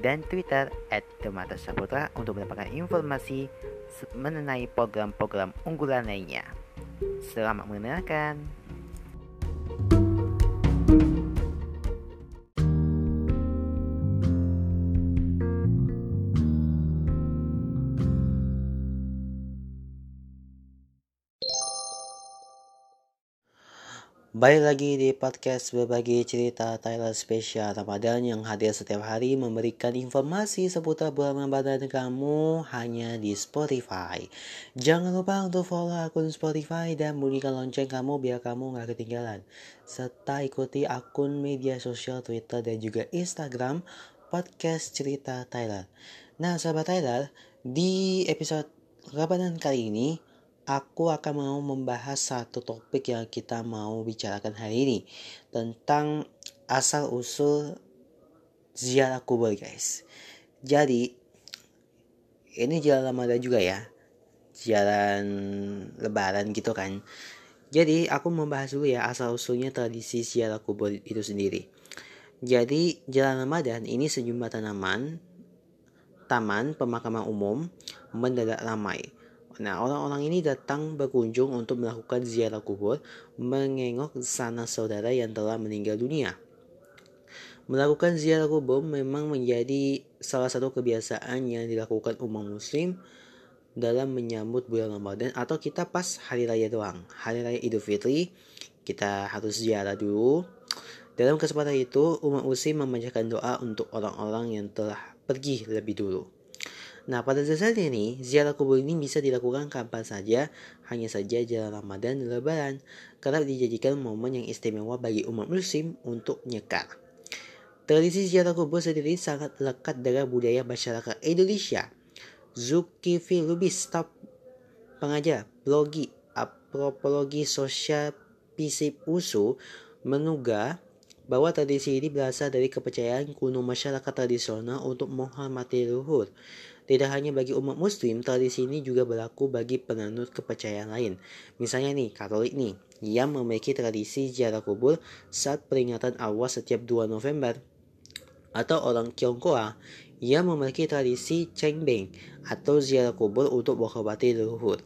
dan Twitter at Demata Saputra untuk mendapatkan informasi mengenai program-program unggulan lainnya. Selamat mendengarkan. Baik lagi di podcast berbagi cerita Thailand spesial Ramadan yang hadir setiap hari memberikan informasi seputar bulan Ramadan kamu hanya di Spotify. Jangan lupa untuk follow akun Spotify dan bunyikan lonceng kamu biar kamu nggak ketinggalan. Serta ikuti akun media sosial Twitter dan juga Instagram podcast cerita Thailand. Nah sahabat Thailand, di episode Ramadan kali ini aku akan mau membahas satu topik yang kita mau bicarakan hari ini tentang asal usul ziarah kubur guys. Jadi ini jalan Ramadan juga ya, jalan Lebaran gitu kan. Jadi aku membahas dulu ya asal usulnya tradisi ziarah kubur itu sendiri. Jadi jalan Ramadan ini sejumlah tanaman, taman pemakaman umum mendadak ramai Nah, orang-orang ini datang berkunjung untuk melakukan ziarah kubur, mengengok sana saudara yang telah meninggal dunia. Melakukan ziarah kubur memang menjadi salah satu kebiasaan yang dilakukan umat muslim dalam menyambut bulan Ramadan atau kita pas hari raya doang. Hari raya Idul Fitri kita harus ziarah dulu. Dalam kesempatan itu, umat muslim memanjatkan doa untuk orang-orang yang telah pergi lebih dulu. Nah, pada dasarnya nih, ziarah kubur ini bisa dilakukan kapan saja, hanya saja jalan Ramadan dan Lebaran, karena dijadikan momen yang istimewa bagi umat muslim untuk nyekar. Tradisi ziarah kubur sendiri sangat lekat dengan budaya masyarakat Indonesia. Zulkifli Lubis, staf pengajar, blogi, apropologi sosial Pisip Usu, menugah bahwa tradisi ini berasal dari kepercayaan kuno masyarakat tradisional untuk menghormati luhur. Tidak hanya bagi umat muslim, tradisi ini juga berlaku bagi penanut kepercayaan lain. Misalnya nih, Katolik nih, yang memiliki tradisi ziarah kubur saat peringatan awal setiap 2 November. Atau orang Tionghoa yang memiliki tradisi Cengbeng atau ziarah kubur untuk menghormati leluhur.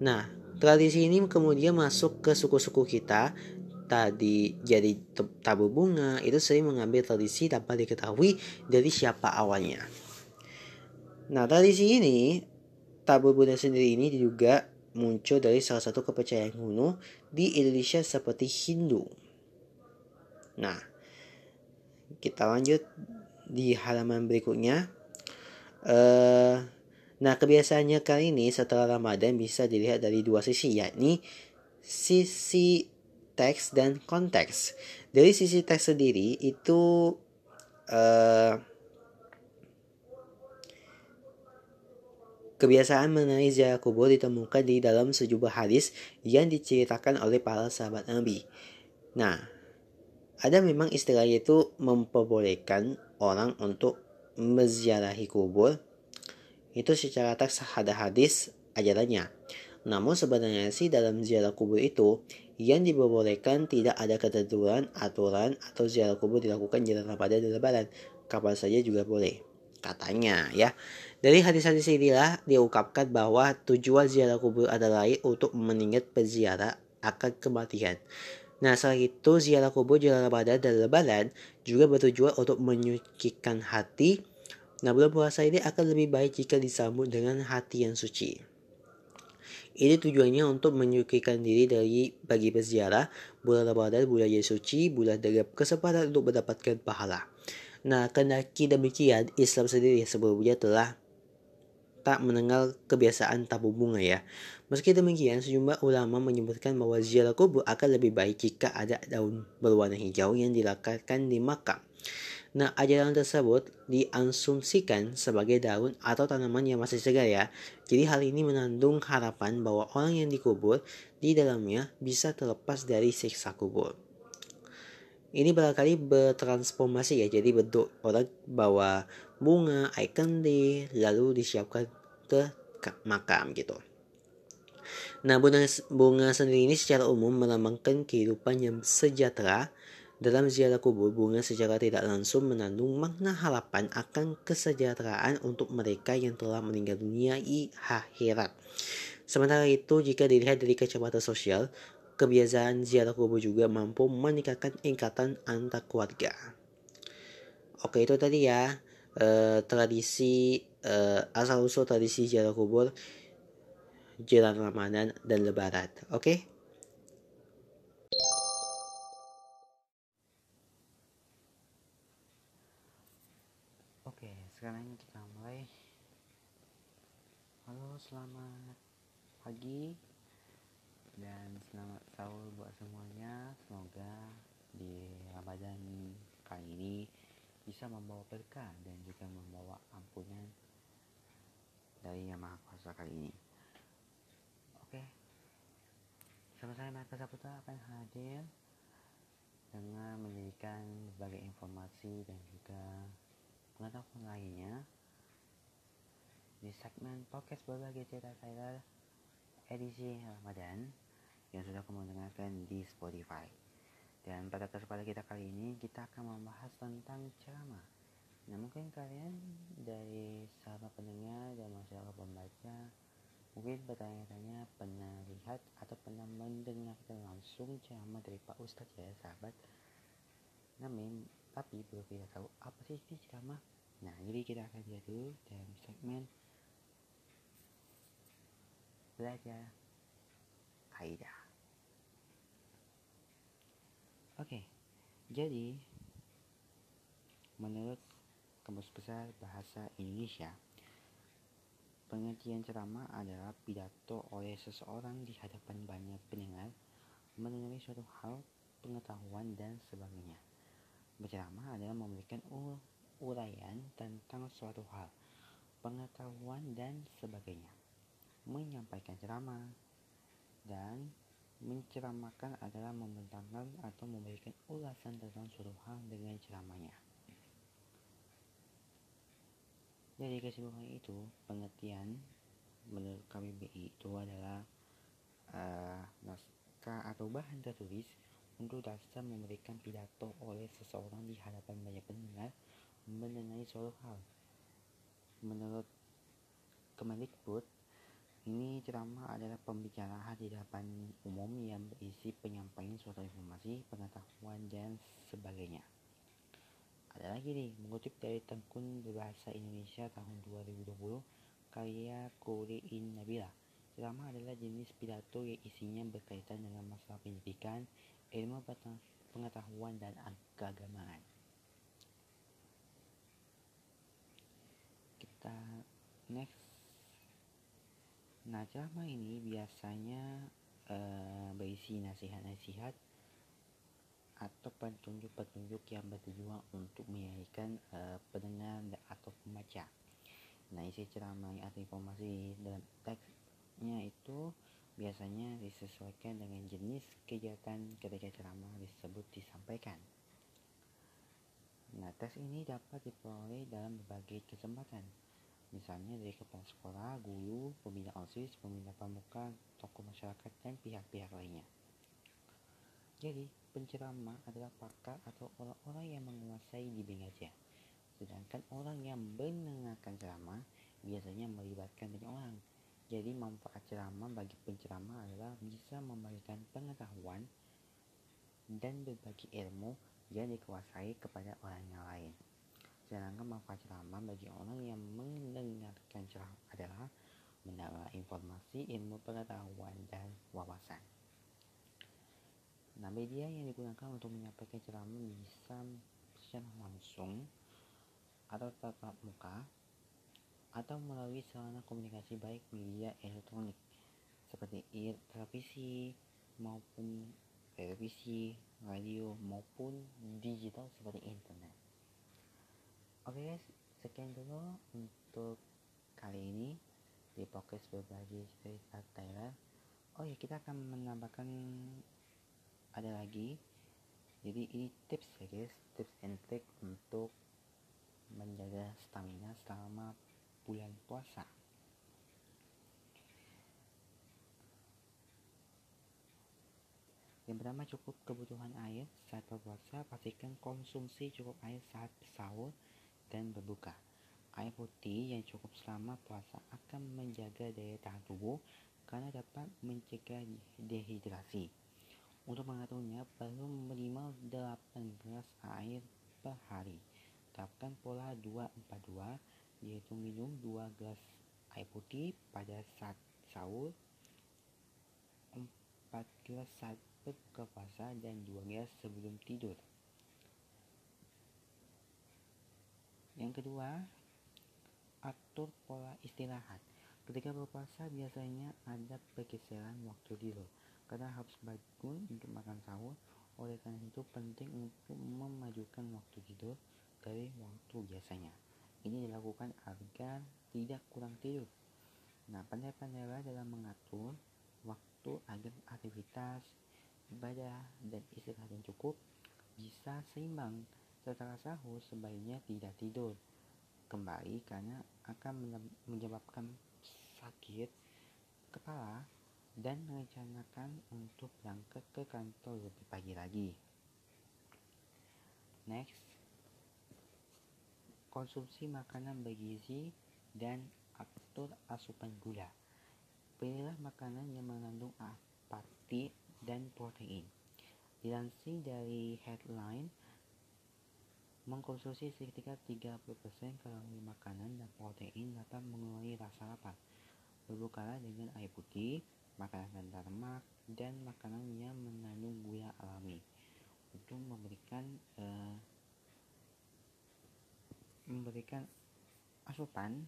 Nah, tradisi ini kemudian masuk ke suku-suku kita tadi jadi tabu bunga itu sering mengambil tradisi tanpa diketahui dari siapa awalnya. Nah, tradisi ini, tabur Buddha sendiri ini juga muncul dari salah satu kepercayaan kuno di Indonesia seperti Hindu. Nah, kita lanjut di halaman berikutnya. Uh, nah, kebiasaannya kali ini setelah Ramadan bisa dilihat dari dua sisi, yakni sisi teks dan konteks. Dari sisi teks sendiri itu uh, Kebiasaan mengenai ziarah kubur ditemukan di dalam sejumlah hadis yang diceritakan oleh para sahabat Nabi. Nah, ada memang istilah itu memperbolehkan orang untuk menziarahi kubur. Itu secara teks ada hadis ajarannya. Namun sebenarnya sih dalam ziarah kubur itu yang diperbolehkan tidak ada ketentuan, aturan, atau ziarah kubur dilakukan jalan Ramadan dan Lebaran. Kapan saja juga boleh katanya ya. Dari hadis-hadis inilah diungkapkan bahwa tujuan ziarah kubur adalah untuk mengingat peziarah akan kematian. Nah, selain itu ziarah kubur jalan Ramadan dan Lebaran juga bertujuan untuk menyucikan hati. Nah, bulan puasa ini akan lebih baik jika disambut dengan hati yang suci. Ini tujuannya untuk menyucikan diri dari bagi peziarah, bulan Ramadan, bulan suci, bulan dengan kesempatan untuk mendapatkan pahala. Nah, kendaki demikian, Islam sendiri sebelumnya telah tak mengenal kebiasaan tabur bunga ya. Meski demikian, sejumlah ulama menyebutkan bahwa ziarah kubur akan lebih baik jika ada daun berwarna hijau yang dilakukan di makam. Nah, ajaran tersebut diasumsikan sebagai daun atau tanaman yang masih segar ya. Jadi hal ini menandung harapan bahwa orang yang dikubur di dalamnya bisa terlepas dari siksa kubur. Ini barangkali bertransformasi ya, jadi bentuk orang bawa bunga, air kendi, lalu disiapkan ke makam gitu. Nah, bunga, bunga sendiri ini secara umum melambangkan kehidupan yang sejahtera dalam ziarah kubur, bunga secara tidak langsung menandung makna harapan akan kesejahteraan untuk mereka yang telah meninggal dunia di akhirat. Sementara itu, jika dilihat dari kacamata sosial, kebiasaan ziarah kubur juga mampu meningkatkan ikatan antar keluarga. Oke, itu tadi ya eh, tradisi eh, asal usul tradisi ziarah kubur jelang Ramadan dan Lebaran. Oke? Sekarang kita mulai. Halo selamat pagi dan selamat sahur buat semuanya. Semoga di Ramadan kali ini bisa membawa berkah dan juga membawa ampunan dari Yang Maha Kuasa kali ini. Oke sama saya Marka Saputra akan hadir dengan menjadikan berbagai informasi dan juga pengetahuan lainnya di segmen podcast berbagai cerita Tyler edisi Ramadan yang sudah kamu dengarkan di Spotify. Dan pada kesempatan kita kali ini kita akan membahas tentang ceramah. Nah mungkin kalian dari sahabat pendengar dan masyarakat pembaca mungkin bertanya-tanya pernah lihat atau pernah mendengarkan langsung ceramah dari Pak Ustadz ya sahabat. Namun tapi belum kita tahu apa sih itu ceramah nah jadi kita akan lihat dulu dalam segmen belajar kaidah oke jadi menurut Kamus Besar Bahasa Indonesia Pengertian ceramah adalah pidato oleh seseorang di hadapan banyak pendengar mengenai suatu hal, pengetahuan, dan sebagainya. Berceramah adalah memberikan uraian tentang suatu hal, pengetahuan, dan sebagainya. Menyampaikan ceramah dan menceramahkan adalah membentangkan atau memberikan ulasan tentang suatu hal dengan ceramahnya. Dari kesimpulan itu, pengertian menurut KBBI itu adalah uh, naskah atau bahan tertulis untuk dasar memberikan pidato oleh seseorang di hadapan banyak pendengar mengenai suatu hal. Menurut Kemendikbud, ini ceramah adalah pembicaraan di depan umum yang berisi penyampaian suatu informasi, pengetahuan, dan sebagainya. Ada lagi nih, mengutip dari Tengkun Berbahasa Indonesia tahun 2020, karya Kuriin Nabila. Ceramah adalah jenis pidato yang isinya berkaitan dengan masalah pendidikan, ilmu pengetahuan dan keagamaan. Kita next. Nah, ceramah ini biasanya uh, berisi nasihat-nasihat atau petunjuk-petunjuk yang bertujuan untuk menyajikan uh, pendengar atau pembaca. Nah, isi ceramah atau informasi dalam teksnya itu biasanya disesuaikan dengan jenis kegiatan ketika ceramah tersebut disampaikan. Nah, tes ini dapat diperoleh dalam berbagai kesempatan, misalnya dari kepala sekolah, guru, pembina OSIS, pembina pramuka, tokoh masyarakat, dan pihak-pihak lainnya. Jadi, penceramah adalah pakar atau orang-orang yang menguasai di aja. Sedangkan orang yang mendengarkan ceramah biasanya melibatkan banyak orang, jadi manfaat ceramah bagi penceramah adalah bisa memberikan pengetahuan dan berbagi ilmu yang dikuasai kepada orang yang lain. Sedangkan manfaat ceramah bagi orang yang mendengarkan ceramah adalah mendapat informasi, ilmu pengetahuan, dan wawasan. Nah, media yang digunakan untuk menyampaikan ceramah bisa secara langsung atau tatap muka atau melalui sarana komunikasi baik media elektronik seperti televisi maupun televisi, radio maupun digital seperti internet. Oke guys, sekian dulu untuk kali ini di podcast berbagi cerita Thailand. Oh ya, kita akan menambahkan ada lagi. Jadi ini tips ya guys, tips and trick untuk menjaga stamina selama bulan puasa. Yang pertama cukup kebutuhan air saat berpuasa, pastikan konsumsi cukup air saat sahur dan berbuka. Air putih yang cukup selama puasa akan menjaga daya tahan tubuh karena dapat mencegah dehidrasi. Untuk mengaturnya perlu minimal 8 gelas air per hari. Terapkan pola 242 yaitu minum 2 gelas air putih pada saat sahur, 4 gelas saat berbuka puasa dan dua gelas sebelum tidur. Yang kedua, atur pola istirahat. Ketika berpuasa biasanya ada pergeseran waktu tidur karena harus bangun untuk makan sahur. Oleh karena itu penting untuk memajukan waktu tidur dari waktu biasanya. Ini dilakukan agar tidak kurang tidur. Nah, pandai-pandailah dalam mengatur waktu agar aktivitas ibadah dan istirahat yang cukup bisa seimbang setelah sahur sebaiknya tidak tidur kembali karena akan menyebabkan sakit kepala dan merencanakan untuk berangkat ke kantor lebih pagi lagi. Next, konsumsi makanan bergizi dan atur asupan gula. Pilihlah makanan yang mengandung apati dan protein. Dilansir dari headline, mengkonsumsi sekitar 30% kalori makanan dan protein dapat mengurangi rasa lapar. Berbukalah dengan air putih, makanan rendah lemak, dan makanan yang mengandung gula alami untuk memberikan uh, memberikan asupan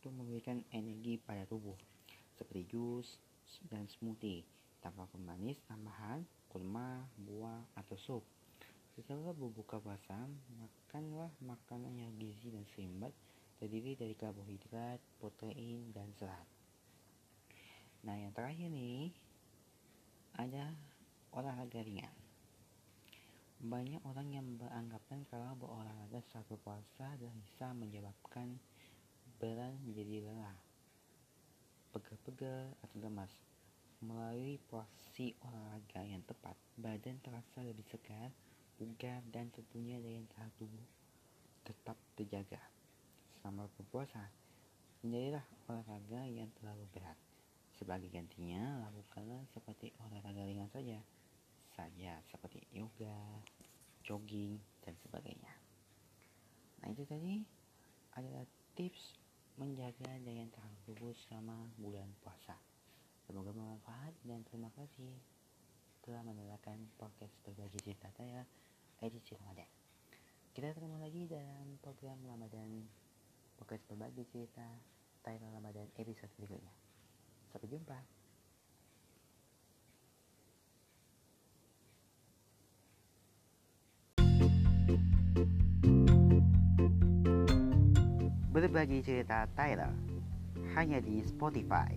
untuk memberikan energi pada tubuh seperti jus dan smoothie tanpa pemanis tambahan kurma, buah, atau sup. Setelah berbuka puasa, makanlah makanan yang gizi dan seimbang terdiri dari karbohidrat, protein, dan serat. Nah, yang terakhir nih ada olahraga ringan. Banyak orang yang beranggapan kalau berolahraga saat berpuasa dan bisa menyebabkan beran menjadi lelah, pegal-pegal atau lemas. Melalui posisi olahraga yang tepat, badan terasa lebih segar, bugar, dan tentunya daya tahan tubuh tetap terjaga. Selama berpuasa, hindarilah olahraga yang terlalu berat. Sebagai gantinya, lakukanlah seperti olahraga ringan saja, saja seperti yoga, jogging, dan sebagainya. Nah itu tadi adalah tips menjaga daya tahan tubuh selama bulan puasa. Semoga bermanfaat dan terima kasih telah mendengarkan podcast berbagi cerita saya edisi Ramadan. Kita ketemu lagi dalam program Ramadan podcast berbagi cerita Thailand Ramadan episode berikutnya. Sampai jumpa. berbagi cerita Tyler hanya di Spotify.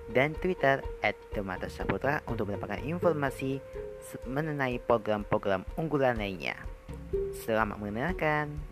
dan Twitter at Demata Saputra untuk mendapatkan informasi mengenai program-program unggulan lainnya. Selamat mendengarkan.